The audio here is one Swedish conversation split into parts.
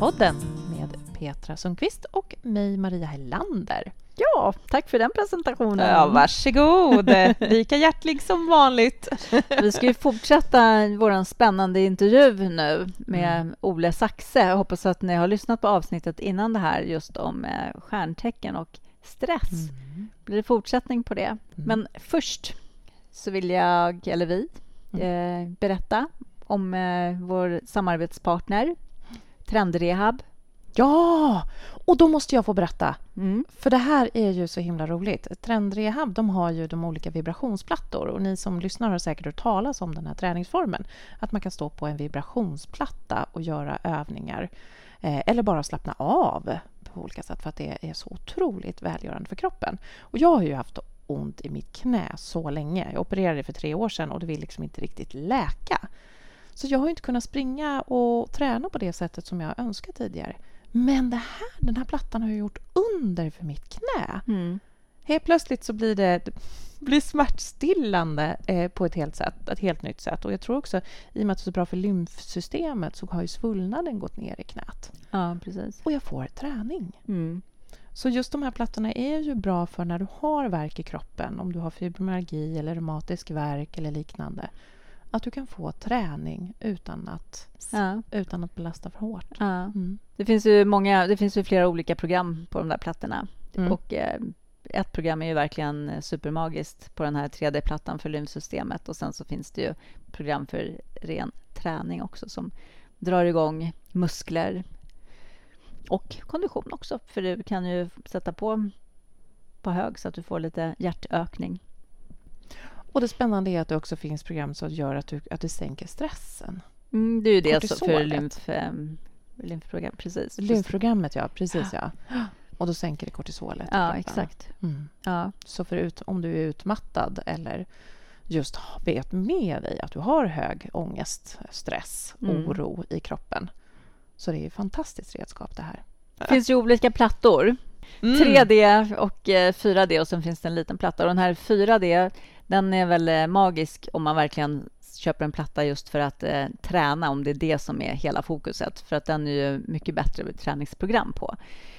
Stresspodden med Petra Sundqvist och mig, Maria Hellander. Ja, tack för den presentationen. Ja, varsågod. Lika hjärtlig som vanligt. Vi ska ju fortsätta vår spännande intervju nu med mm. Ole Saxe. Jag hoppas att ni har lyssnat på avsnittet innan det här just om eh, stjärntecken och stress. Mm. Blir det fortsättning på det? Mm. Men först så vill jag, eller vi, mm. eh, berätta om eh, vår samarbetspartner Trendrehab. Ja! Och då måste jag få berätta. Mm. För det här är ju så himla roligt. Trendrehab de har ju de olika vibrationsplattor och ni som lyssnar har säkert hört talas om den här träningsformen. Att man kan stå på en vibrationsplatta och göra övningar eh, eller bara slappna av på olika sätt för att det är så otroligt välgörande för kroppen. Och jag har ju haft ont i mitt knä så länge. Jag opererade för tre år sedan och det vill liksom inte riktigt läka. Så jag har inte kunnat springa och träna på det sättet som jag önskat tidigare. Men det här, den här plattan har gjort under för mitt knä. Mm. Helt plötsligt så blir det blir smärtstillande eh, på ett helt, sätt, ett helt nytt sätt. Och jag tror också, i och med att det är så bra för lymfsystemet, så har ju svullnaden gått ner i knät. Ja, precis. Och jag får träning. Mm. Så just de här plattorna är ju bra för när du har värk i kroppen, om du har fibromyalgi eller reumatisk värk eller liknande att du kan få träning utan att, ja. utan att belasta för hårt. Ja. Mm. Det, finns ju många, det finns ju flera olika program på de där plattorna. Mm. Och, eh, ett program är ju verkligen supermagiskt på den här 3D-plattan för lymfsystemet och sen så finns det ju program för ren träning också som drar igång muskler och kondition också, för du kan ju sätta på på hög så att du får lite hjärtökning. Och det spännande är att det också finns program som gör att du, att du sänker stressen. Mm, det är ju det för lymf, ähm, lymfprogram. Precis. Lymfprogrammet, ja. Precis, ja. Och då sänker det kortisolet. Ja, exakt. Mm. Ja. Så för ut, om du är utmattad eller just vet med dig att du har hög ångest, stress, mm. oro i kroppen så det är ett fantastiskt redskap det här. Det finns ju olika plattor. Mm. 3D och 4D eh, och sen finns det en liten platta. Och den här 4D den är väl eh, magisk om man verkligen köper en platta just för att eh, träna, om det är det som är hela fokuset. För att den är ju mycket bättre med träningsprogram på.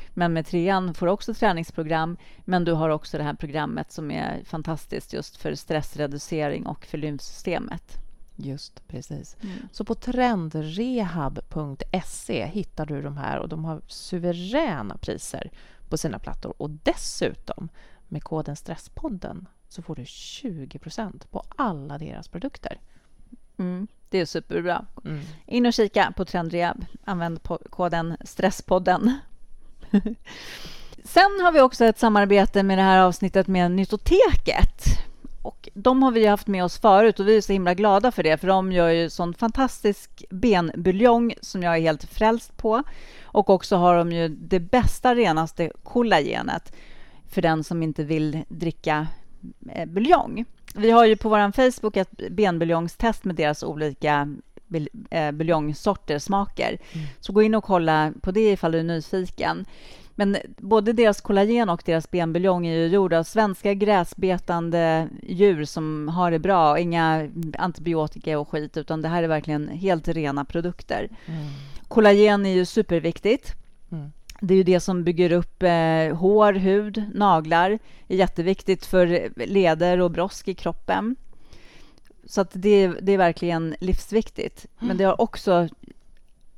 Men med trean får du också träningsprogram, men du har också det här programmet som är fantastiskt just för stressreducering och för lymfsystemet. Just precis. Mm. Så på trendrehab.se hittar du de här och de har suveräna priser på sina plattor och dessutom med koden Stresspodden så får du 20% på alla deras produkter. Mm, det är superbra. Mm. In och kika på Trendrehab. Använd koden Stresspodden. Sen har vi också ett samarbete med det här avsnittet med Nytoteket. Och de har vi haft med oss förut och vi är så himla glada för det, för de gör ju sån fantastisk benbuljong som jag är helt frälst på. Och också har de ju det bästa, renaste kollagenet för den som inte vill dricka buljong. Vi har ju på vår Facebook ett benbuljongstest med deras olika eh, buljongsorter, smaker. Mm. Så gå in och kolla på det ifall du är nyfiken. Men både deras kollagen och deras benbuljong är ju gjorda av svenska gräsbetande djur som har det bra. Inga antibiotika och skit, utan det här är verkligen helt rena produkter. Mm. Kollagen är ju superviktigt. Mm. Det är ju det som bygger upp eh, hår, hud, naglar. Det är jätteviktigt för leder och brosk i kroppen. Så att det, det är verkligen livsviktigt. Mm. Men det har också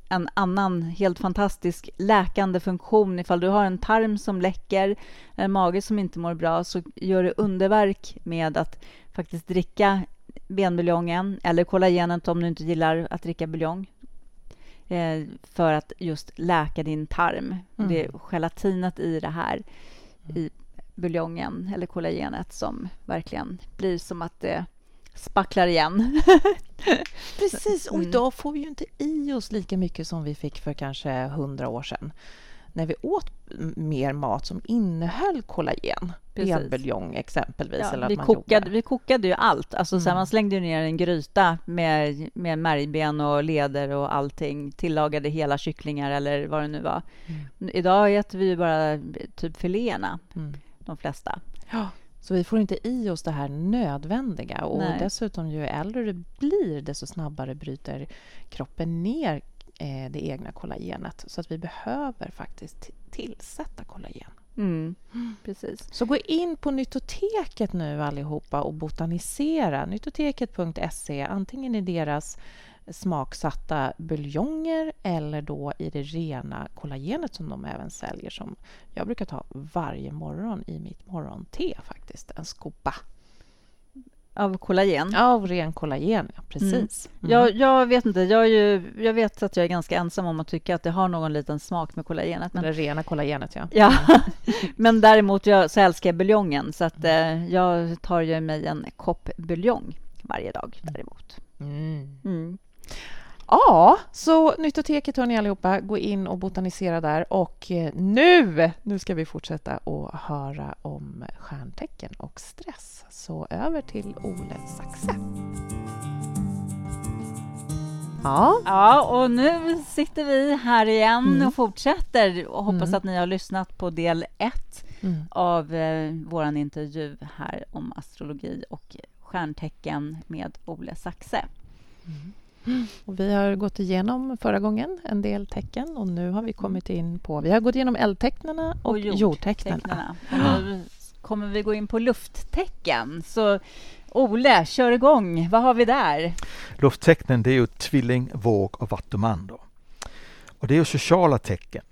en annan helt fantastisk läkande funktion. Ifall du har en tarm som läcker, en mage som inte mår bra, så gör det underverk med att faktiskt dricka benbuljongen eller kollagenet om du inte gillar att dricka buljong eh, för att just läka din tarm. Mm. Det är gelatinet i det här, i buljongen eller kollagenet som verkligen blir som att det spacklar igen. Precis, och mm. idag får vi ju inte i oss lika mycket som vi fick för kanske hundra år sedan när vi åt mer mat som innehöll kollagen. Benbuljong exempelvis. Ja, eller vi, kokade, vi kokade ju allt. Alltså, mm. så man slängde ner en gryta med, med märgben och leder och allting. Tillagade hela kycklingar eller vad det nu var. Mm. Idag äter vi ju bara typ filéerna, mm. de flesta. Ja. Så vi får inte i oss det här nödvändiga. Och Nej. dessutom, ju äldre du blir, desto snabbare bryter kroppen ner eh, det egna kollagenet. Så att vi behöver faktiskt tillsätta kollagen. Mm, precis. Så gå in på Nyttoteket nu allihopa och botanisera. Nyttoteket.se, antingen i deras smaksatta buljonger eller då i det rena kollagenet som de även säljer som jag brukar ta varje morgon i mitt morgonte faktiskt, en skopa. Av kollagen? Av ren kollagen, ja, precis. Mm. Mm. Jag, jag, vet inte, jag, ju, jag vet att jag är ganska ensam om att tycka att det har någon liten smak med kollagenet. Men... Det rena kollagenet, ja. ja. men däremot jag, så älskar jag buljongen, så att, eh, jag tar ju mig en kopp buljong varje dag däremot. Mm. mm. Ja, så Nyttoteket hör ni allihopa, gå in och botanisera där. Och eh, nu, nu ska vi fortsätta att höra om stjärntecken och stress. Så över till Ole Saxe. Ja. ja, och nu sitter vi här igen mm. och fortsätter och hoppas mm. att ni har lyssnat på del ett mm. av eh, vår intervju här om astrologi och stjärntecken med Ole Saxe. Mm. Och vi har gått igenom förra gången en del tecken och nu har vi kommit in på... Vi har gått igenom eldtecknen och, och jordtecknen. nu kommer vi gå in på lufttecken. Så Ole, kör igång. Vad har vi där? Lufttecknen det är ju tvilling, våg och vattuman. Då. Och det är ju sociala tecken.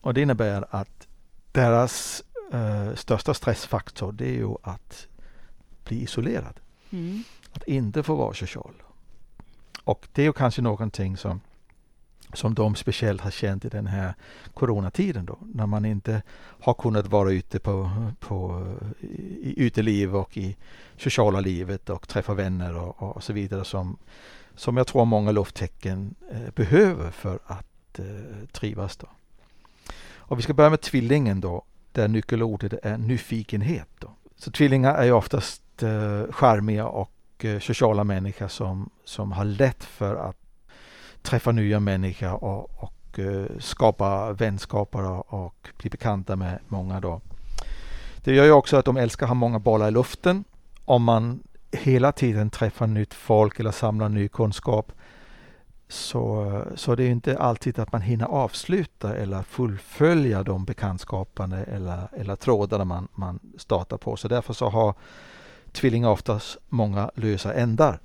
Och det innebär att deras uh, största stressfaktor det är ju att bli isolerad. Mm. Att inte få vara social. Och det är ju kanske någonting som, som de speciellt har känt i den här coronatiden då, när man inte har kunnat vara ute på, på i uteliv och i sociala livet och träffa vänner och, och så vidare som, som jag tror många lufttecken eh, behöver för att eh, trivas. Då. Och vi ska börja med tvillingen då, där nyckelordet är nyfikenhet. Då. Så tvillingar är ju oftast eh, charmiga och och eh, sociala människor som, som har lätt för att träffa nya människor och, och eh, skapa vänskaper och, och, bli bekanta med många. Då. Det gör ju också att de älskar att ha många bollar i luften. Om man hela tiden träffar nytt folk eller samlar ny kunskap så, så det är inte alltid att man hinner avsluta eller fullfölja de bekantskaperna eller, eller trådarna man, man startar på. Så därför så har tvillingar oftast många lösa ändar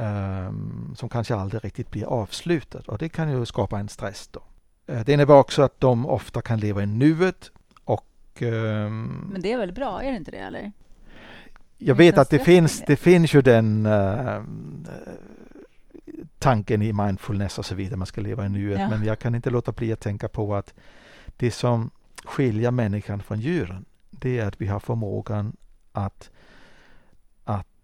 um, som kanske aldrig riktigt blir avslutat och det kan ju skapa en stress. Då. Uh, det innebär också att de ofta kan leva i nuet och... Um, Men det är väl bra, är det inte det? Eller? Jag vet att det finns, det finns ju den uh, tanken i mindfulness och så vidare, man ska leva i nuet. Ja. Men jag kan inte låta bli att tänka på att det som skiljer människan från djuren, det är att vi har förmågan att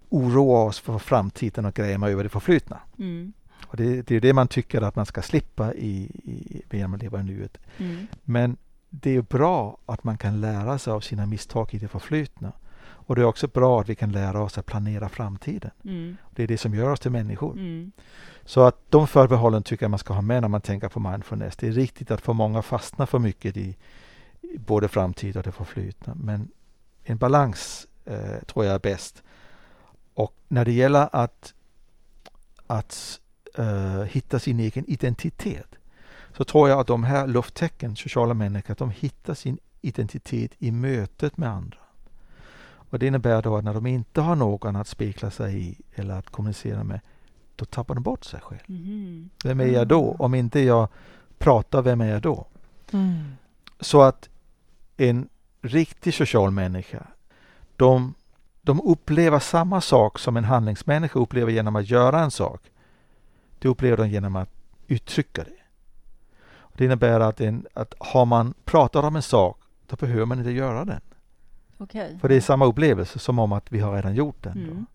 oroa oss för framtiden och gräma över det förflutna. Mm. Och det, det, är det man tycker att man ska slippa i, i, genom att leva i nuet. Mm. Men det är bra att man kan lära sig av sina misstag i det förflutna. Och det är också bra att vi kan lära oss att planera framtiden. Mm. Det är det som gör oss till människor. Mm. Så att de förbehållen tycker jag man ska ha med när man tänker på mindfulness. Det är riktigt att för många fastnar för mycket i, i både framtid och det förflutna. Men en balans eh, tror jag är bäst. Och när det gäller att, att uh, hitta sin egen identitet så tror jag att de här lufttecken, sociala människor, de hittar sin identitet i mötet med andra. Och Det innebär då att när de inte har någon att spegla sig i eller att kommunicera med, då tappar de bort sig själv. Mm. Vem är jag då? Mm. Om inte jag pratar, vem är jag då? Mm. Så att en riktig social människa, de de upplever samma sak som en handlingsmänniska upplever genom att göra en sak. Det upplever de genom att uttrycka det. Det innebär att, en, att har man pratat om en sak, då behöver man inte göra den. Okay. För det är samma upplevelse som om att vi har redan gjort den. Mm.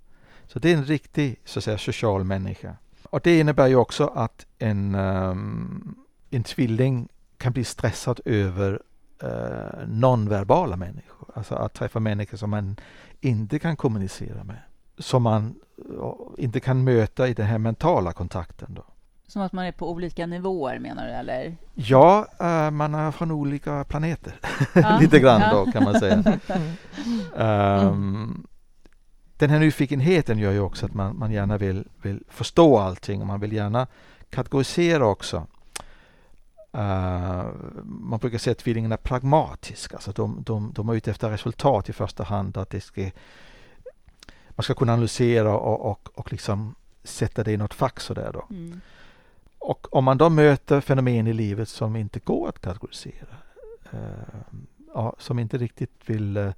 Så det är en riktig så att säga, social människa. Och det innebär ju också att en, um, en tvilling kan bli stressad över uh, nonverbala människor. Alltså att träffa människor som man inte kan kommunicera med. Som man inte kan möta i den här mentala kontakten. Då. Som att man är på olika nivåer menar du? Eller? Ja, uh, man är från olika planeter. Ja. Lite grann då kan man säga. um, den här nyfikenheten gör ju också att man, man gärna vill, vill förstå allting och man vill gärna kategorisera också. Uh, man brukar säga att tvillingarna är pragmatiska, alltså de, de, de är ute efter resultat i första hand. Att det ska, man ska kunna analysera och, och, och liksom sätta det i något fack sådär då. Mm. Och om man då möter fenomen i livet som inte går att kategorisera, uh, ja, som inte riktigt vill uh,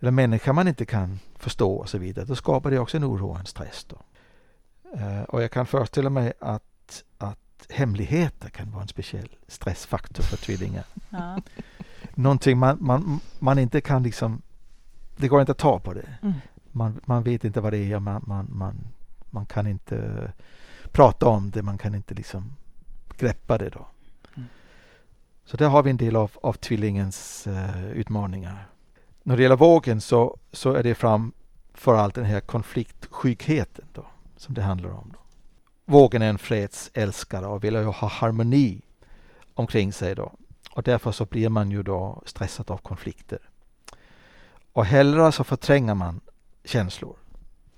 eller människa man inte kan förstå och så vidare, då skapar det också en oro och en stress. Då. Och jag kan föreställa mig att, att hemligheter kan vara en speciell stressfaktor för tvillingar. Ja. Någonting man, man, man inte kan liksom, det går inte att ta på det. Mm. Man, man vet inte vad det är, man, man, man, man kan inte prata om det, man kan inte liksom greppa det då. Mm. Så där har vi en del av, av tvillingens uh, utmaningar. När det gäller vågen så, så är det framför allt den här konfliktskyggheten då, som det handlar om. Då. Vågen är en fredsälskare och vill ha harmoni omkring sig då. Och därför så blir man ju då stressad av konflikter. Och hellre så förtränger man känslor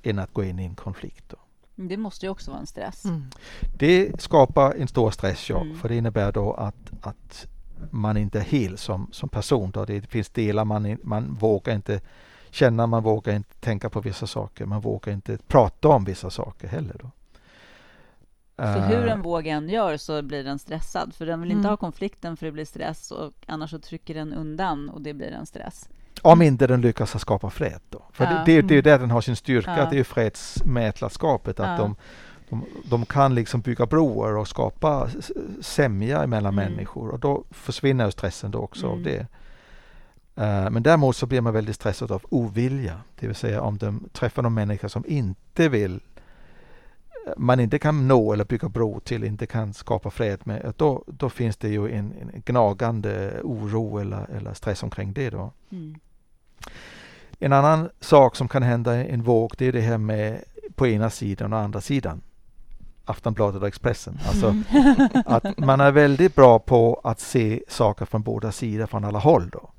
än att gå in i en konflikt. Då. Det måste ju också vara en stress. Mm. Det skapar en stor stress, ja. Mm. För det innebär då att, att man inte är hel som, som person. Då. Det finns delar man, man vågar inte känna, man vågar inte tänka på vissa saker, man vågar inte prata om vissa saker heller. Då. För hur eh. en våg än gör så blir den stressad, för den vill inte mm. ha konflikten för det blir stress och annars så trycker den undan och det blir en stress. Om inte den lyckas skapa fred då. För ja. det, det, det är där den har sin styrka, ja. det är fredsmätlarskapet, att ja. de, de, de, kan liksom bygga broar och skapa sämja mellan mm. människor och då försvinner stressen då också mm. av det. Uh, men däremot så blir man väldigt stressad av ovilja, det vill säga om de träffar någon människa som inte vill man inte kan nå eller bygga bro till, inte kan skapa fred med, då, då finns det ju en, en gnagande oro eller, eller stress omkring det. Då. Mm. En annan sak som kan hända i en våg, det är det här med på ena sidan och andra sidan. Aftonbladet och Expressen. Alltså mm. att man är väldigt bra på att se saker från båda sidor, från alla håll. Då.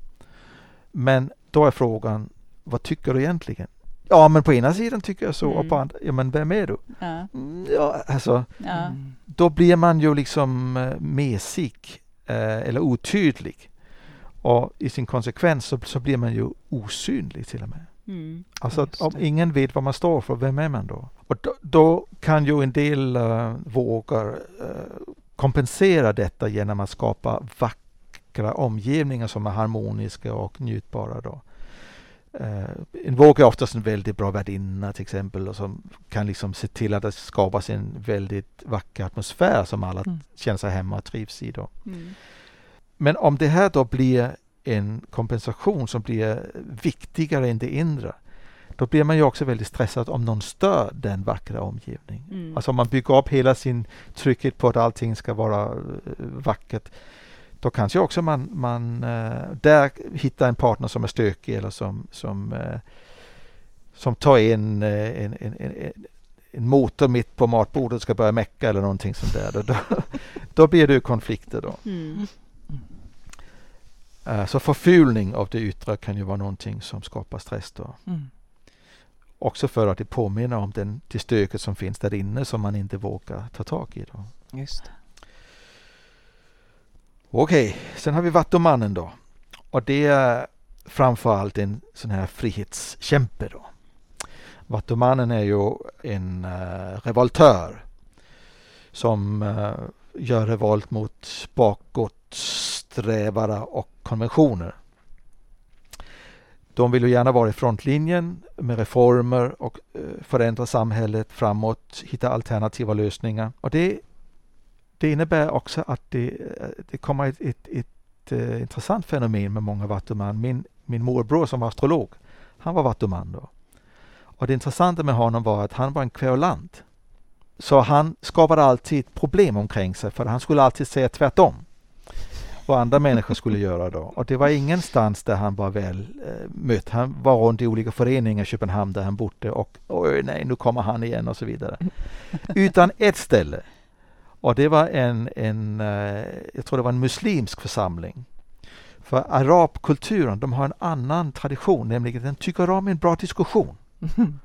Men då är frågan, vad tycker du egentligen? Ja, men på ena sidan tycker jag så mm. och på mm. andra, ja men vem är du? Ja, mm, ja alltså, ja. då blir man ju liksom uh, mesig uh, eller otydlig. Och i sin konsekvens så, så blir man ju osynlig till och med. Mm. Alltså att om ingen vet vad man står för, vem är man då? Och då, då kan ju en del uh, vågar uh, kompensera detta genom att skapa vackra omgivningar som är harmoniska och njutbara. Då. Uh, en våg är oftast en väldigt bra värdinna till exempel och som kan liksom se till att det skapas en väldigt vacker atmosfär som alla mm. känner sig hemma och trivs i. Då. Mm. Men om det här då blir en kompensation som blir viktigare än det inre, då blir man ju också väldigt stressad om någon stör den vackra omgivningen. Mm. Alltså om man bygger upp hela sin trygghet på att allting ska vara uh, vackert, då kanske också man, man uh, där hittar en partner som är stökig eller som, som, uh, som tar in en, en, en, en, motor mitt på matbordet och ska börja mecka eller någonting sånt där. Då, då blir det konflikter då. Mm. Så förfulning av det yttre kan ju vara någonting som skapar stress då. Mm. Också för att det påminner om den, det stöket som finns där inne som man inte vågar ta tag i. Då. Just Okej, okay. sen har vi Vattumannen då. Och det är framförallt en sån här frihetskämpe då. Vattumannen är ju en uh, revoltör som uh, gör revolt mot bakåtsträvare och konventioner. De vill ju gärna vara i frontlinjen med reformer och eh, förändra samhället framåt, hitta alternativa lösningar. Och det, det innebär också att det, eh, det kommer ett, ett, ett, ett uh, intressant fenomen med många vattuman. Min, min morbror som var astrolog, han var vattuman då. Och det intressanta med honom var att han var en kverulant. Så han skapade alltid problem omkring sig för han skulle alltid säga tvärtom vad andra människor skulle göra då. Och det var ingenstans där han var väl eh, mött. Han var runt i olika föreningar i Köpenhamn där han bodde och oj nej, nu kommer han igen och så vidare. Utan ett ställe. Och det var en, en eh, jag tror det var en muslimsk församling. För arabkulturen, de har en annan tradition, nämligen den tycker om en bra diskussion.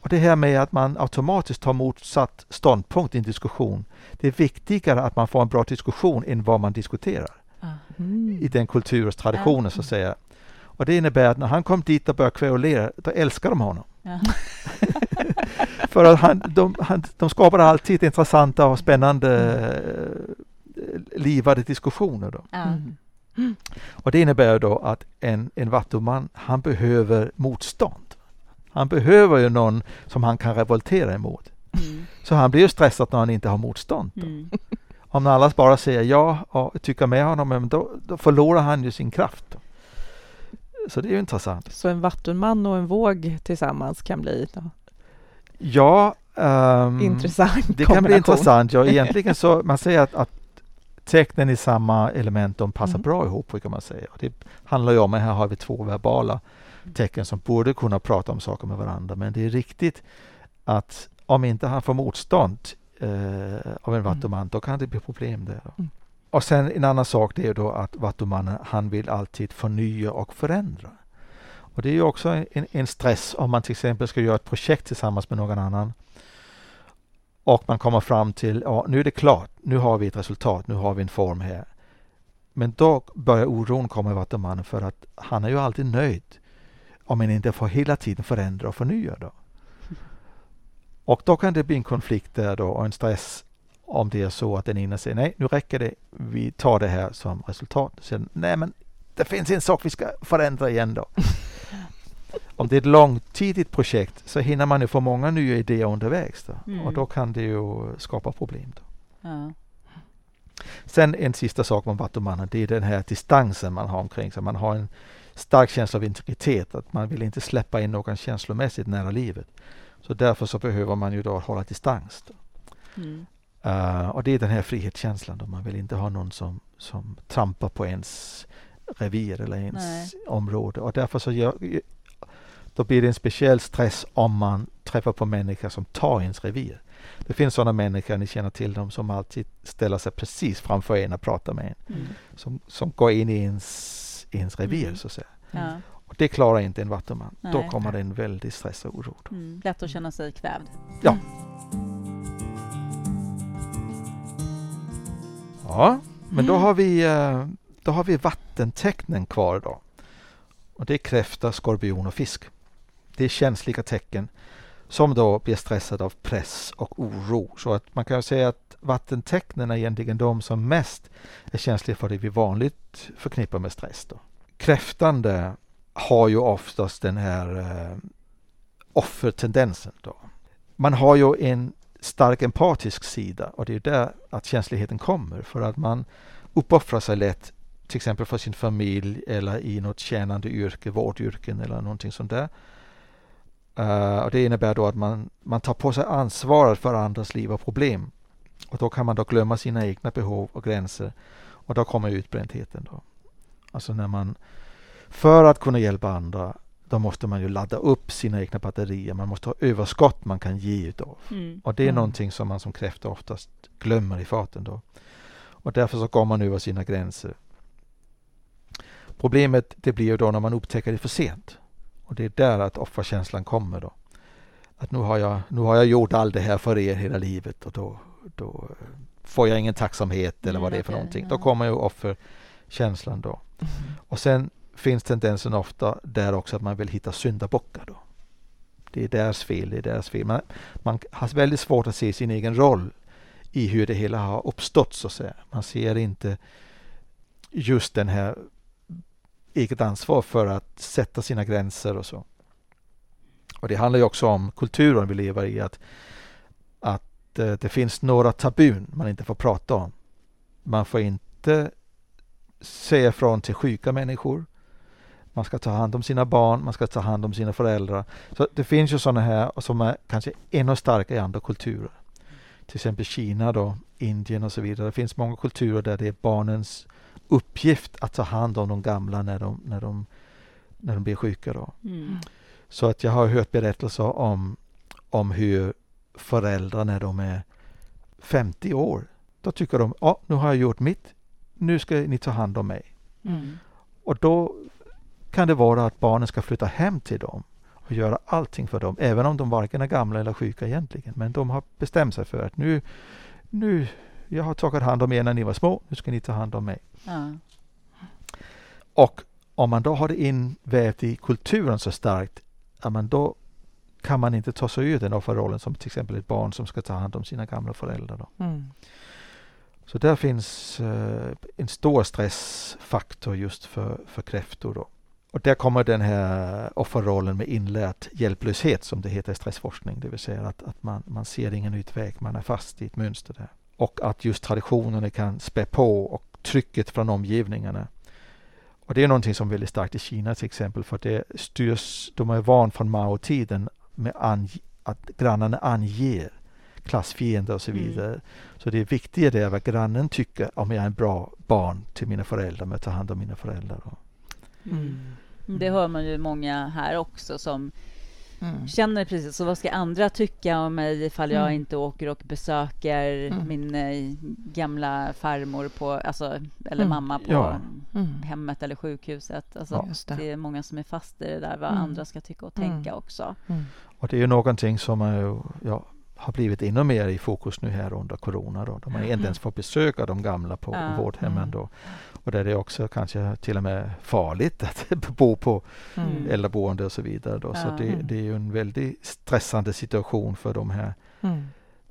Och det här med att man automatiskt tar motsatt ståndpunkt i en diskussion. Det är viktigare att man får en bra diskussion än vad man diskuterar Mm. i den kultur och traditionen så att säga. Och det innebär att när han kom dit och började kverulera, då älskar de honom. Ja. För att han, de, han, de skapar alltid intressanta och spännande eh, livade diskussioner. Då. Mm. Och det innebär då att en, en vattuman, han behöver motstånd. Han behöver ju någon som han kan revoltera emot. Mm. Så han blir ju stressad när han inte har motstånd. Då. Mm. Om alla bara säger ja och tycker med honom, då, då förlorar han ju sin kraft. Så det är ju intressant. Så en vattenman och en våg tillsammans kan bli då, Ja, ehm, intressant det kan bli intressant. Ja, egentligen så man säger att, att tecknen i samma element de passar Mm. bra ihop, brukar man säga. Det handlar ju om att här har vi två verbala tecken som borde kunna prata om saker med varandra. Men det är riktigt att om inte han får motstånd eh, av en vattuman, då kan det bli problem där. Mm. Och sen en annan sak det är då att vattumannen, han vill alltid förnya och förändra. Och det är ju också en, en stress om man till exempel ska göra ett projekt tillsammans med någon annan. Och man kommer fram till, ja nu är det klart, nu har vi ett resultat, nu har vi en form här. Men då börjar oron komma i vattumannen för att han är ju alltid nöjd om man inte får hela tiden förändra och förnya. Då. Och då kan det bli en konflikt där då och en stress om det är så att den ena säger nej, nu räcker det, vi tar det här som resultat. Sen, nej men det finns en sak vi ska förändra igen då. Om det är ett långtidigt projekt så hinner man ju få många nya idéer undervägs då. Mm. och då kan det ju skapa problem. Då. Ja. Sen en sista sak om vattumannen, det är den här distansen man har omkring sig. Man har en stark känsla av integritet, att man vill inte släppa in någon känslomässigt nära livet. Så därför så behöver man ju då hålla distans. Då. Mm. Uh, och det är den här frihetskänslan då. Man vill inte ha någon som, som trampar på ens revir eller ens Nej. område. Och därför så gör, då blir det en speciell stress om man träffar på människor som tar ens revir. Det finns sådana människor, ni känner till dem, som alltid ställer sig precis framför en och pratar med en. Mm. Som, som går in i ens, ens revir Mm. så att säga. Ja. Och det klarar inte en vattuman. Då Nej. kommer det en väldig stress och oro. Då. Mm. Lätt att känna sig kvävd. Ja. Ja, men då Mm. har vi, eh, då har vi vattentecknen kvar då. Och det är kräfta, skorpion och fisk. Det är känsliga tecken som då blir stressade av press och oro. Så att man kan säga att vattentecknen är egentligen de som mest är känsliga för det vi vanligt förknippar med stress. Då. Kräftande har ju oftast den här eh, offertendensen. Då. Man har ju en stark empatisk sida och det är där att känsligheten kommer för att man uppoffrar sig lätt till exempel för sin familj eller i något tjänande yrke, vårdyrken eller någonting sånt där. Eh, och det innebär då att man, man tar på sig ansvaret för andras liv och problem. Och då kan man då glömma sina egna behov och gränser och då kommer utbrändheten. Då. Alltså när man, för att kunna hjälpa andra, då måste man ju ladda upp sina egna batterier. Man måste ha överskott man kan ge utav. Mm. Och det är Mm. någonting som man som kräfta oftast glömmer i farten då. Och därför så går man över sina gränser. Problemet det blir ju då när man upptäcker det för sent. Och det är där att offerkänslan kommer då. Att nu har jag, nu har jag gjort allt det här för er hela livet och då, då eh, får jag ingen tacksamhet eller vad det är för Mm, någonting. ja. Då kommer ju offerkänslan då. Och sen finns tendensen ofta där också att man vill hitta syndabockar då. Det är deras fel, det är deras fel. Man, man har väldigt svårt att se sin egen roll i hur det hela har uppstått så att säga. Man ser inte just den här eget ansvar för att sätta sina gränser och så. Och det handlar ju också om kulturen vi lever i, att, att eh, det finns några tabun man inte får prata om. Man får inte säga ifrån till sjuka människor. Man ska ta hand om sina barn, man ska ta hand om sina föräldrar. Så det finns ju sådana här som är kanske ännu starkare i andra kulturer. Till exempel Kina då, Indien och så vidare. Det finns många kulturer där det är barnens uppgift att ta hand om de gamla när de, när de, när de blir sjuka. Då. Mm. Så att jag har hört berättelser om, om hur föräldrar när de är 50 år, då tycker de, ja nu har jag gjort mitt, nu ska ni ta hand om mig. Mm. Och då kan det vara att barnen ska flytta hem till dem. och göra allting för dem, även om de varken är gamla eller sjuka egentligen. Men de har bestämt sig för att nu, nu jag har tagit hand om er när ni var små, nu ska ni ta hand om mig. Ja. Och om man då har det invävt i kulturen så starkt, ja, men då kan man inte ta sig ur den offerrollen som till exempel ett barn som ska ta hand om sina gamla föräldrar. Då. Mm. Så där finns eh, en stor stressfaktor just för, för kräftor. Då. Och där kommer den här offerrollen med inlärt hjälplöshet som det heter i stressforskning. Det vill säga att, att man, man ser ingen utväg, man är fast i ett mönster där. Och att just traditionerna kan spä på och trycket från omgivningarna. Och det är någonting som är väldigt starkt i Kina till exempel för det styrs, de är van från Mao-tiden med ange, att grannarna anger klassfiender och så Mm. vidare. Så det är viktigare det är vad grannen tycker om jag är en bra barn till mina föräldrar med att ta hand om mina föräldrar. Och, Mm. Det hör man ju många här också som Mm. känner precis så. Vad ska andra tycka om mig ifall jag Mm. inte åker och besöker Mm. min eh, gamla farmor på, alltså, eller Mm. mamma på Ja. Mm. hemmet eller sjukhuset. Alltså, Ja, det. det. är många som är fast i det där vad Mm. andra ska tycka och Mm. tänka också. Mm. och det är ju någonting som är, ja, har blivit ännu mer i fokus nu här under corona. Då, då man inte ens får besöka de gamla på Ja. vårdhemmen. Mm. Då. Och där det är också kanske till och med farligt att bo på Mm. äldreboende och så vidare. Då. Så Ja. det, det är ju en väldigt stressande situation för de här Mm.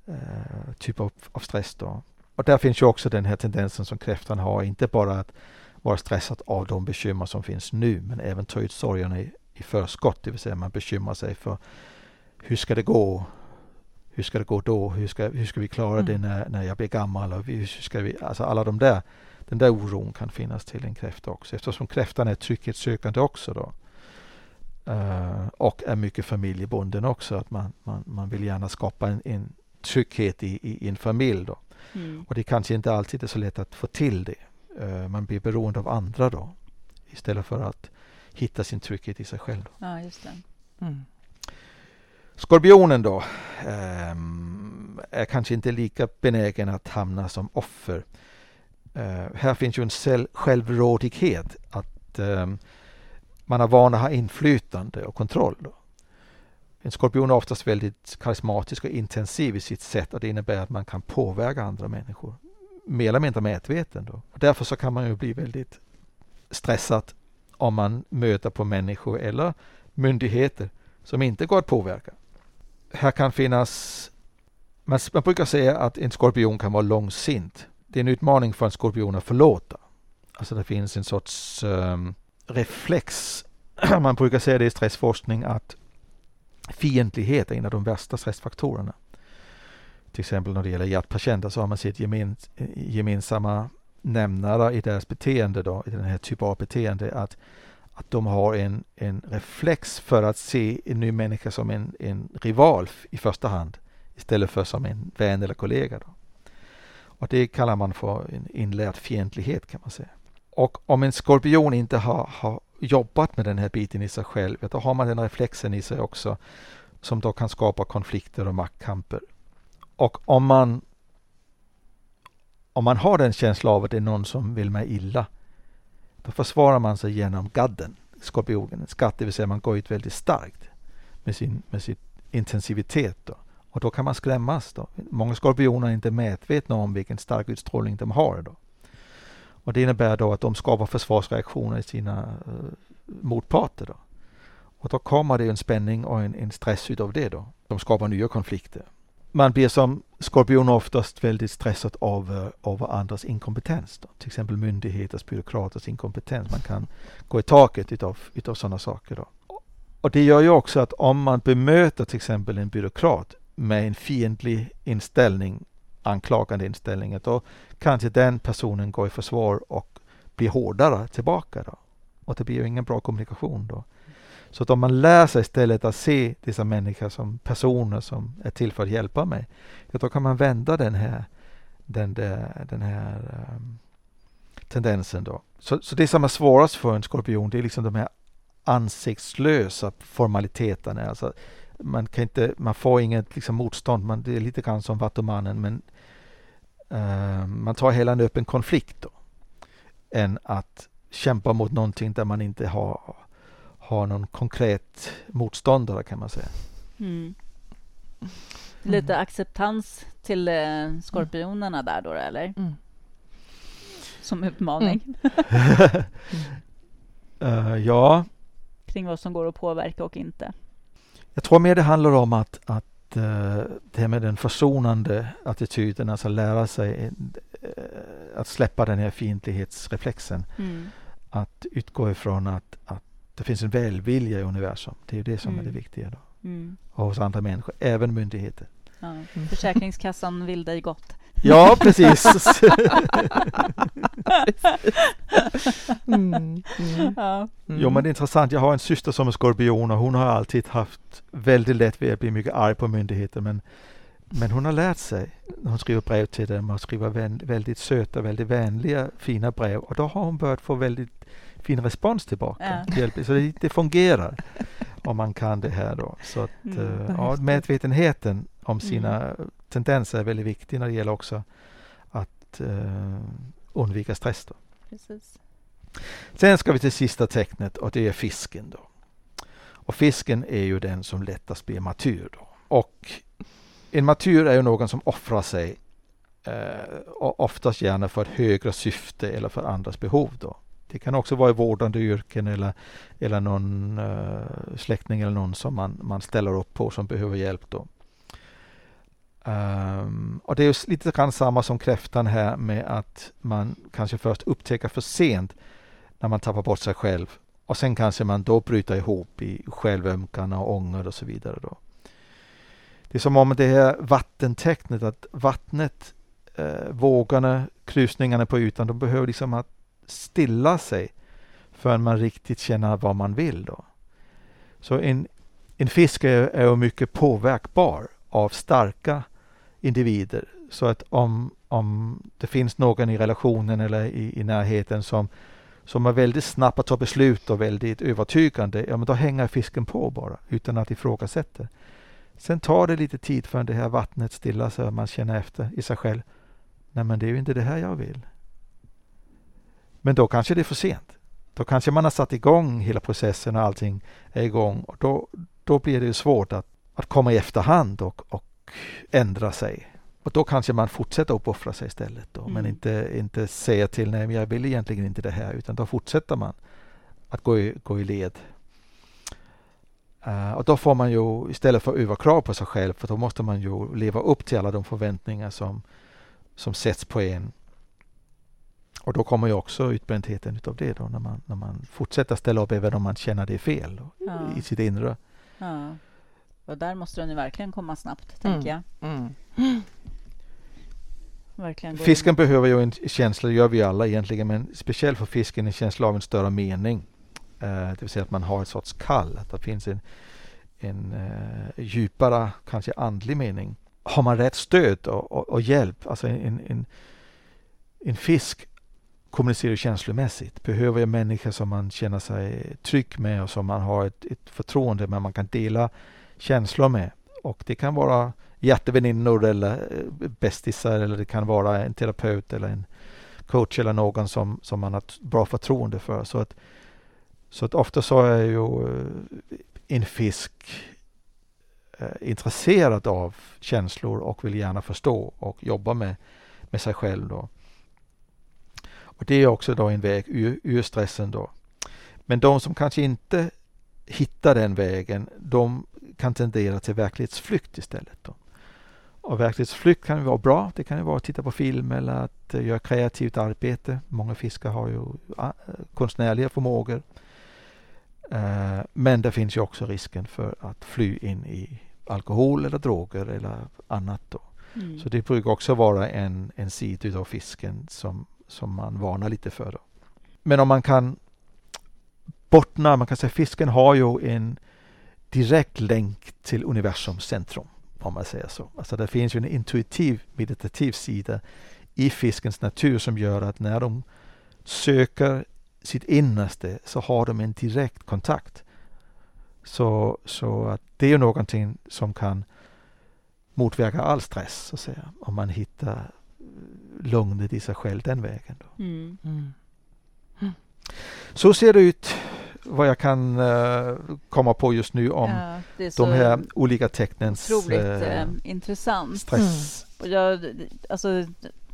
eh, typer av, av stress. Då. Och där finns ju också den här tendensen som kräftan har, inte bara att vara stressad av de bekymmer som finns nu, men även ta ut sorgerna i, i förskott, det vill säga man bekymrar sig för hur ska det gå? Hur ska det gå då? Hur ska, hur ska vi klara Mm. det när, när jag blir gammal? Och hur ska vi, alltså alla de där, den där oron kan finnas till en kräfta också, eftersom kräftan är trygghetssökande också då. Eh, och är mycket familjebunden också, att man, man, man vill gärna skapa en, en trygghet i, i, i en familj då. Mm. Och det kanske inte alltid är så lätt att få till det. Eh, man blir beroende av andra då. Istället för att hitta sin trygghet i sig själv. Ja, just det. Mm. Skorpionen då ehm, är kanske inte lika benägen att hamna som offer. Eh, här finns ju en självrådighet att eh, man är van att ha inflytande och kontroll. Då. En skorpion är oftast väldigt karismatisk och intensiv i sitt sätt och det innebär att man kan påverka andra människor mer eller mindre medveten. Då. Och därför så kan man ju bli väldigt stressad om man möter på människor eller myndigheter som inte går att påverka. Här kan finnas, man, man brukar säga att en skorpion kan vara långsint. Det är en utmaning för en skorpion att förlåta. Alltså det finns en sorts um, reflex. man brukar säga det i stressforskning att fientlighet är en av de värsta stressfaktorerna. Till exempel när det gäller hjärtpatienter så har man sett gemen, gemensamma nämnare i deras beteende då, i den här typen av beteende att, att de har en, en reflex för att se en ny människa som en, en rival i första hand istället för som en vän eller kollega. Då. Och det kallar man för en inlärd fientlighet kan man säga. Och om en skorpion inte har, har jobbat med den här biten i sig själv, då har man den reflexen i sig också som då kan skapa konflikter och maktkamper. Och om man om man har den känslan av att det är någon som vill mig illa, då försvarar man sig genom gadden, skorpionen. Skatt, det vill säga man går ut väldigt starkt med sin, med sin intensivitet. Då. Och då kan man skrämmas. Då. Många skorpioner är inte medvetna om vilken stark utstrålning de har. Då. Och det innebär då att de skapar försvarsreaktioner i sina uh, motparter. Då. Och då kommer det en spänning och en, en stress utav det då. De skapar nya konflikter. Man blir som skorpion oftast väldigt stressad av, eh, av andras inkompetens. Då. Till exempel myndigheters, byråkraters inkompetens. Man kan gå i taket utav, utav sådana saker. Då. Och det gör ju också att om man bemöter till exempel en byråkrat med en fientlig inställning, anklagande inställning, då kanske den personen går i försvar och blir hårdare tillbaka. Då. Och det blir ju ingen bra kommunikation då. Så att om man lär sig istället att se dessa människor som personer som är till för att hjälpa mig, då kan man vända den här, den där, den här um, tendensen. Då. Så, så det som är svårast för en skorpion, det är liksom de här ansiktslösa formaliteterna. Alltså, man, kan inte, man får inget liksom, motstånd, man, det är lite grann som Vattumannen, men uh, man tar hela en öppen konflikt då, än att kämpa mot någonting där man inte har ha någon konkret motståndare kan man säga. Mm. Lite acceptans till eh, skorpionerna där då, eller? Mm. Som utmaning Eh, ja, kring vad som går att påverka och inte. Jag tror mer det handlar om att, att eh, det här med den försonande attityden, alltså lära sig eh, att släppa den här fientlighetsreflexen. Mm. Att utgå ifrån att, att det finns en välvilja i universum. Det är det som är Mm. det viktiga då. Mm. Och hos andra människor, även myndigheter. Ja. Mm. Försäkringskassan vill dig gott. Ja, precis. Mm. Mm. Ja. Jo, men det är intressant. Jag har en syster som är skorpion och hon har alltid haft väldigt lätt vid att bli mycket arg på myndigheter. Men, men hon har lärt sig. Hon skriver brev till dem och skriver vän, väldigt söta, väldigt vänliga, fina brev. Och då har hon börjat få väldigt fin respons tillbaka. Ja. Så det, det fungerar om man kan det här då. Så att, Mm, eh, ja, medvetenheten om sina tendenser är väldigt viktig när det gäller också att eh, undvika stress. Då. Precis. Sen ska vi till sista tecknet och det är fisken. Då. Och fisken är ju den som lättast blir martyr. Då. Och en martyr är ju någon som offrar sig eh, och oftast gärna för ett högre syfte eller för andras behov. Då. Det kan också vara i vårdande yrken eller, eller någon eh, släkting eller någon som man, man ställer upp på som behöver hjälp. Då. Um, och det är lite grann samma som kräftan här med att man kanske först upptäcker för sent när man tappar bort sig själv och sen kanske man då bryter ihop i självömkan och ånger och så vidare. Då. Det är som om det här vattentecknet, att vattnet, eh, vågorna, krusningarna på ytan, de behöver liksom att stilla sig förrän man riktigt känner vad man vill. Då. Så en, en fisk är, är mycket påverkbar av starka individer. Så att om, om det finns någon i relationen eller i, i närheten som, som är väldigt snabb att ta beslut och väldigt övertygande, ja men då hänger fisken på bara utan att ifrågasätta. Sen tar det lite tid förrän det här vattnet stillar sig och man känner efter i sig själv. Nej men det är ju inte det här jag vill. Men då kanske det är för sent. Då kanske man har satt igång hela processen och allting är igång och då, då blir det ju svårt att, att komma i efterhand och, och ändra sig. Och då kanske man fortsätter uppoffra sig istället då, men Mm. inte, inte säga till nej men jag vill egentligen inte det här utan då fortsätter man att gå i, gå i led. Eh, och då får man ju istället för överkrav på sig själv för då måste man ju leva upp till alla de förväntningar som, som sätts på en. Och då kommer ju också utbrändheten utav det då när man, när man fortsätter ställa upp även om man känner det är fel Ja. i sitt inre. Ja. Och där måste den ju verkligen komma snabbt, Mm. tänker jag. Mm. Verkligen gå in. Fisken behöver ju en känsla, det gör vi alla egentligen, men speciellt för fisken en känsla av en större mening. Eh, det vill säga att man har ett sorts kall, att det finns en, en eh, djupare, kanske andlig mening. Har man rätt stöd och, och, och hjälp, alltså en, en, en fisk kommunicerar känslomässigt, behöver en människa som man känner sig trygg med och som man har ett, ett förtroende med, man kan dela känslor med. Och det kan vara hjärteväninnor eller eh, bästisar eller det kan vara en terapeut eller en coach eller någon som, som man har bra förtroende för. Så att, så att ofta så är ju eh, en fisk eh, intresserad av känslor och vill gärna förstå och jobba med, med sig själv. Då. Och det är också då en väg ur, ur stressen då. Men de som kanske inte hittar den vägen, de kan tendera till verklighetsflykt istället. Då. Och verklighetsflykt kan vara bra. Det kan ju vara att titta på film eller att eh, göra kreativt arbete. Många fiskar har ju ah, konstnärliga förmågor. Eh, men det finns ju också risken för att fly in i alkohol eller droger eller annat. Då. Mm. Så det brukar också vara en, en sida av fisken som, som man varnar lite för. Då. Men om man kan bottna, man kan säga fisken har ju en direkt länk till universums centrum, om man säger så. Alltså det finns ju en intuitiv meditativ sida i fiskens natur som gör att när de söker sitt innerste så har de en direkt kontakt. Så, så att det är någonting som kan motverka all stress, så att säga, om man hittar lugnet i sig själv den vägen. Då. Mm. Mm. Så ser det ut vad jag kan uh, komma på just nu om ja, de här olika tecknens otroligt uh, intressant. stress. Mm. Jag, alltså,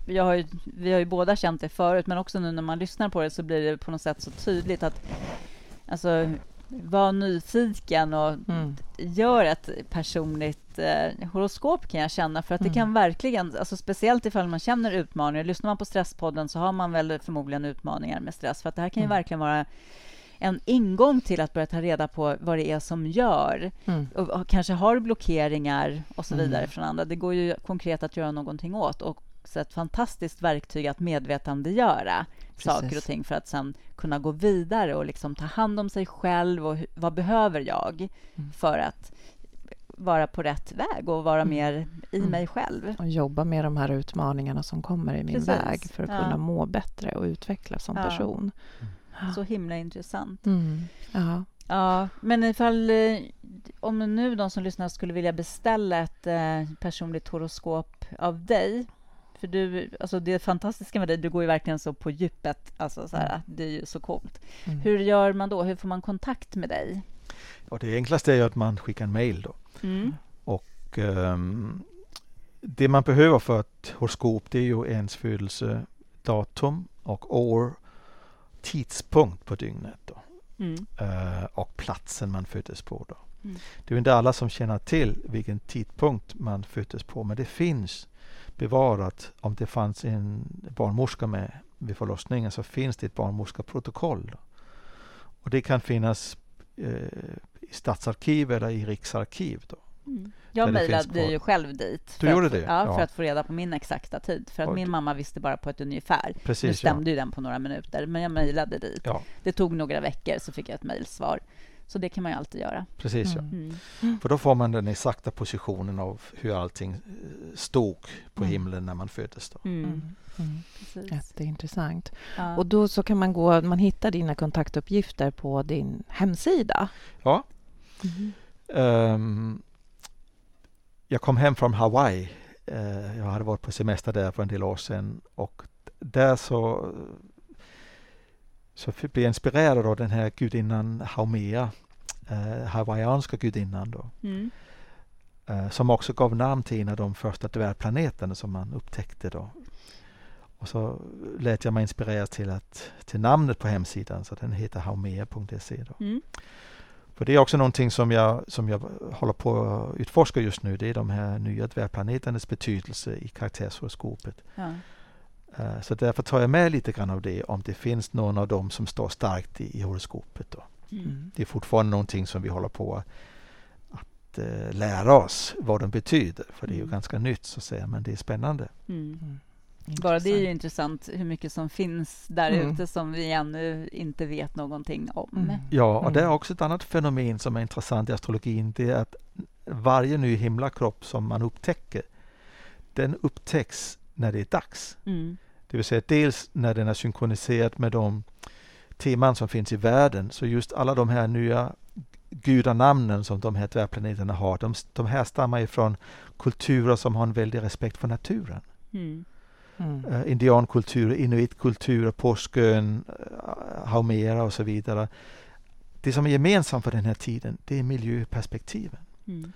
jag har ju, vi har ju båda känt det förut, men också nu när man lyssnar på det så blir det på något sätt så tydligt att alltså, var nyfiken och mm. gör ett personligt eh, horoskop kan jag känna. För att mm. det kan verkligen, alltså speciellt ifall man känner utmaningar. Lyssnar man på Stresspodden så har man väl förmodligen utmaningar med stress. För att det här kan ju mm. verkligen vara en ingång till att börja ta reda på vad det är som gör. Mm. Och, och, kanske har blockeringar och så vidare mm. från andra. Det går ju konkret att göra någonting åt. Och också ett fantastiskt verktyg att medvetandegöra Precis. saker och ting för att sen kunna gå vidare och liksom ta hand om sig själv och vad behöver jag mm. för att vara på rätt väg och vara mm. mer i mm. mig själv. Och jobba med de här utmaningarna som kommer i min Precis. väg för att ja. kunna må bättre och utvecklas som ja. person. Mm. Så himla intressant. Mm. Ja. Ja, men ifall eh, om nu de som lyssnar skulle vilja beställa ett eh, personligt horoskop av dig för du, alltså det fantastiska med dig, du går ju verkligen så på djupet. Alltså så här, mm. Det är ju så coolt. Mm. Hur gör man då? Hur får man kontakt med dig? Ja, det enklaste är att man skickar en mail. Då. Mm. Och um, Det man behöver för ett horoskop det är ju ens födelsedatum och år, tidspunkt på dygnet. Då. Mm. Uh, och platsen man föddes på. Då. Mm. Det är inte alla som känner till vilken tidpunkt man föddes på, men det finns bevarat. Om det fanns en barnmorska med vid förlossningen så finns det ett barnmorskeprotokoll. Och det kan finnas eh, i stadsarkiv eller i riksarkiv. Då. Mm. Jag mejlade ju själv dit. Du gjorde det? Ja, ja, för att få reda på min exakta tid. För att och min mamma visste bara på ett ungefär. Precis, nu stämde ja. ju den på några minuter, men jag mejlade dit. Ja. Det tog några veckor, så fick jag ett mejlsvar. Så det kan man ju alltid göra. Precis, ja. Mm. mm. För då får man den exakta positionen av hur allting eh, stod på mm. himlen när man föddes. Då. Mm. mm. Mm. Jätteintressant. Ja. Och då så kan man gå, man hittar dina kontaktuppgifter på din hemsida. Ja. Um, jag kom hem från Hawaii. Uh, jag hade varit på semester där för en del år sedan och där så så blev jag inspirerad av den här gudinnan Haumea, eh, hawaiianska gudinnan då. Mm. Eh, som också gav namn till en av de första dvärgplaneterna som man upptäckte då. Och så lät jag mig inspireras till, att, till namnet på hemsidan, så den heter haumea.se. Mm. För det är också någonting som jag, som jag håller på att utforska just nu. Det är de här nya dvärgplaneternas betydelse i karaktärshoroskopet. Ja. Eh, så därför tar jag med lite grann av det om det finns någon av dem som står starkt i, i horoskopet. Då. Mm. Det är fortfarande någonting som vi håller på att uh, lära oss vad de betyder. För det är ju mm. ganska nytt så att säga, men det är spännande. Mm. Mm. Bara det är ju intressant hur mycket som finns där mm. ute som vi ännu inte vet någonting om. Mm. Ja, och det är också ett annat fenomen som är intressant i astrologin. Det är att varje ny himlakropp som man upptäcker, den upptäcks när det är dags. Mm. Det vill säga dels när den är synkroniserad med de teman som finns i världen. Så just alla de här nya gudanamnen som de här dvärgplaneterna har, de, de härstammar ifrån kulturer som har en väldig respekt för naturen. Mm. Mm. Uh, indiankulturer, inuitkulturer, påskön, uh, haumera och så vidare. Det som är gemensamt för den här tiden, det är miljöperspektiven. Mm.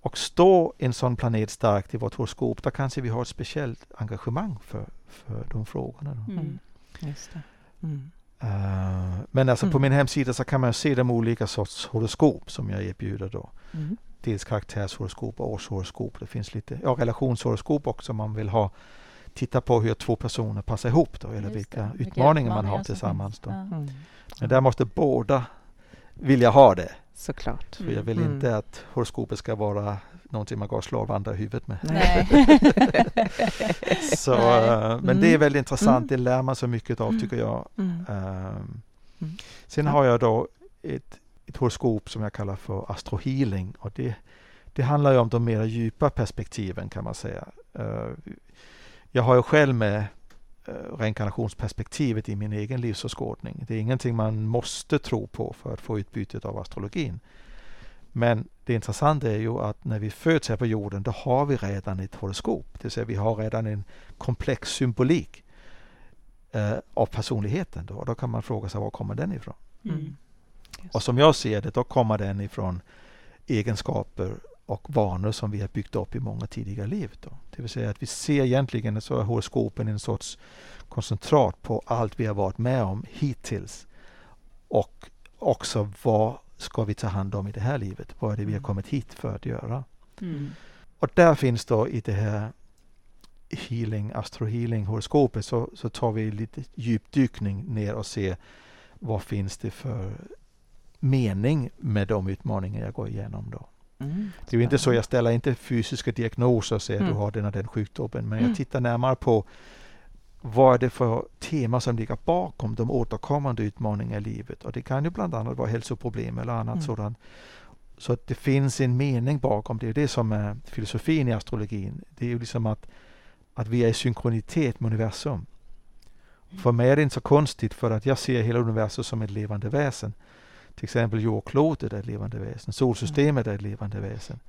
Och står en sån planet starkt i vårt horoskop, då kanske vi har ett speciellt engagemang för, för de frågorna. Mm. Mm. Uh, men alltså mm. på min hemsida så kan man se de olika sorts horoskop som jag erbjuder då. Mm. Dels karaktärshoroskop och årshoroskop. Det finns lite ja, relationshoroskop också om man vill ha titta på hur två personer passar ihop då, eller vilka utmaningar man har tillsammans. Då. Ja. Mm. Men där måste båda vilja ha det. Såklart. För jag vill mm. inte att horoskopet ska vara någonting man går och slår varandra i huvudet med. så, Nej. Eh, men mm. det är mm. väldigt intressant. Mm. Det lär man sig mycket av tycker jag. Um, sen ja. har jag då ett, ett horoskop som jag kallar för astrohealing. Och det, det handlar ju om de mer djupa perspektiven kan man säga. Uh, jag har ju själv med Eh, reinkarnationsperspektivet i min egen livsåskådning. Det är ingenting man måste tro på för att få utbytet av astrologin. Men det intressanta är ju att när vi föds här på jorden, då har vi redan ett horoskop. Det vill säga vi har redan en komplex symbolik eh, av personligheten. Då. Och då kan man fråga sig var kommer den ifrån? Mm. Och som jag ser det, då kommer den ifrån egenskaper och vanor som vi har byggt upp i många tidigare liv. Då. Det vill säga att vi ser egentligen så är horoskopen en sorts koncentrat på allt vi har varit med om hittills. Och också vad ska vi ta hand om i det här livet? Vad är det vi har mm. kommit hit för att göra? Mm. Och där finns då i det här healing, astrohealing horoskopet så, så tar vi lite djupdykning ner och ser vad finns det för mening med de utmaningar jag går igenom då. Mm, det är inte så, jag ställer inte fysiska diagnoser och säger mm. du har den och den sjukdomen, men mm. jag tittar närmare på vad är det för tema som ligger bakom de återkommande utmaningarna i livet. Och det kan ju bland annat vara hälsoproblem eller annat mm. sådant. Så att det finns en mening bakom. Det är det som är filosofin i astrologin. Det är ju liksom att, att vi är i synkronitet med universum. För mig är det inte så konstigt för att jag ser hela universum som ett levande väsen. Till exempel jordklotet är ett levande väsen, solsystemet är ett levande väsen.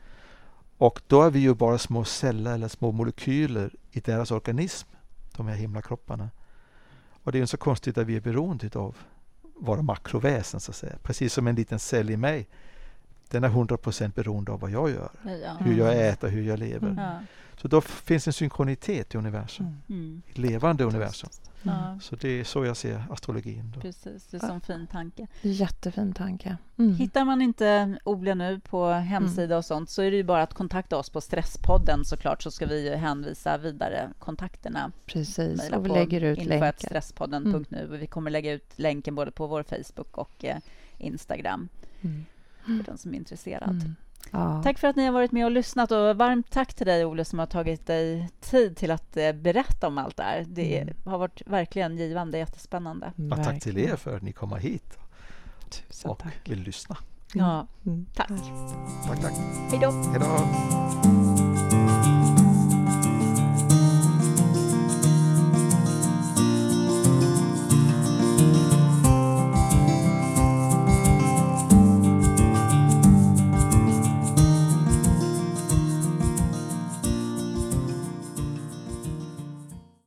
Och då är vi ju bara små celler eller små molekyler i deras organism, de här himlakropparna. Och det är inte så konstigt att vi är beroende av våra makroväsen, så att säga. Precis som en liten cell i mig. Den är 100% beroende av vad jag gör, ja. hur jag mm. äter, hur jag lever. Mm. Så då finns en synkronitet i universum, mm. mm. levande universum. Mm. Så det är så jag ser astrologin. Då. Precis, det är en fin tanke. Jättefin tanke. Mm. Hittar man inte Ola nu på hemsida mm. och sånt så är det ju bara att kontakta oss på Stresspodden såklart så ska vi hänvisa vidare kontakterna. Precis, och vi lägger ut länkar. Stresspodden.nu. Mm. Vi kommer lägga ut länken både på vår Facebook och eh, Instagram mm. För den som är intresserad. Mm. Ja. Tack för att ni har varit med och lyssnat och varmt tack till dig Olle som har tagit dig tid till att eh, berätta om allt det här. Det mm. har varit verkligen givande, jättespännande. Ja, tack till er för att ni kommer hit Tusen och tack. vill lyssna. Ja, mm. tack. Tack, tack. Då. Hej då.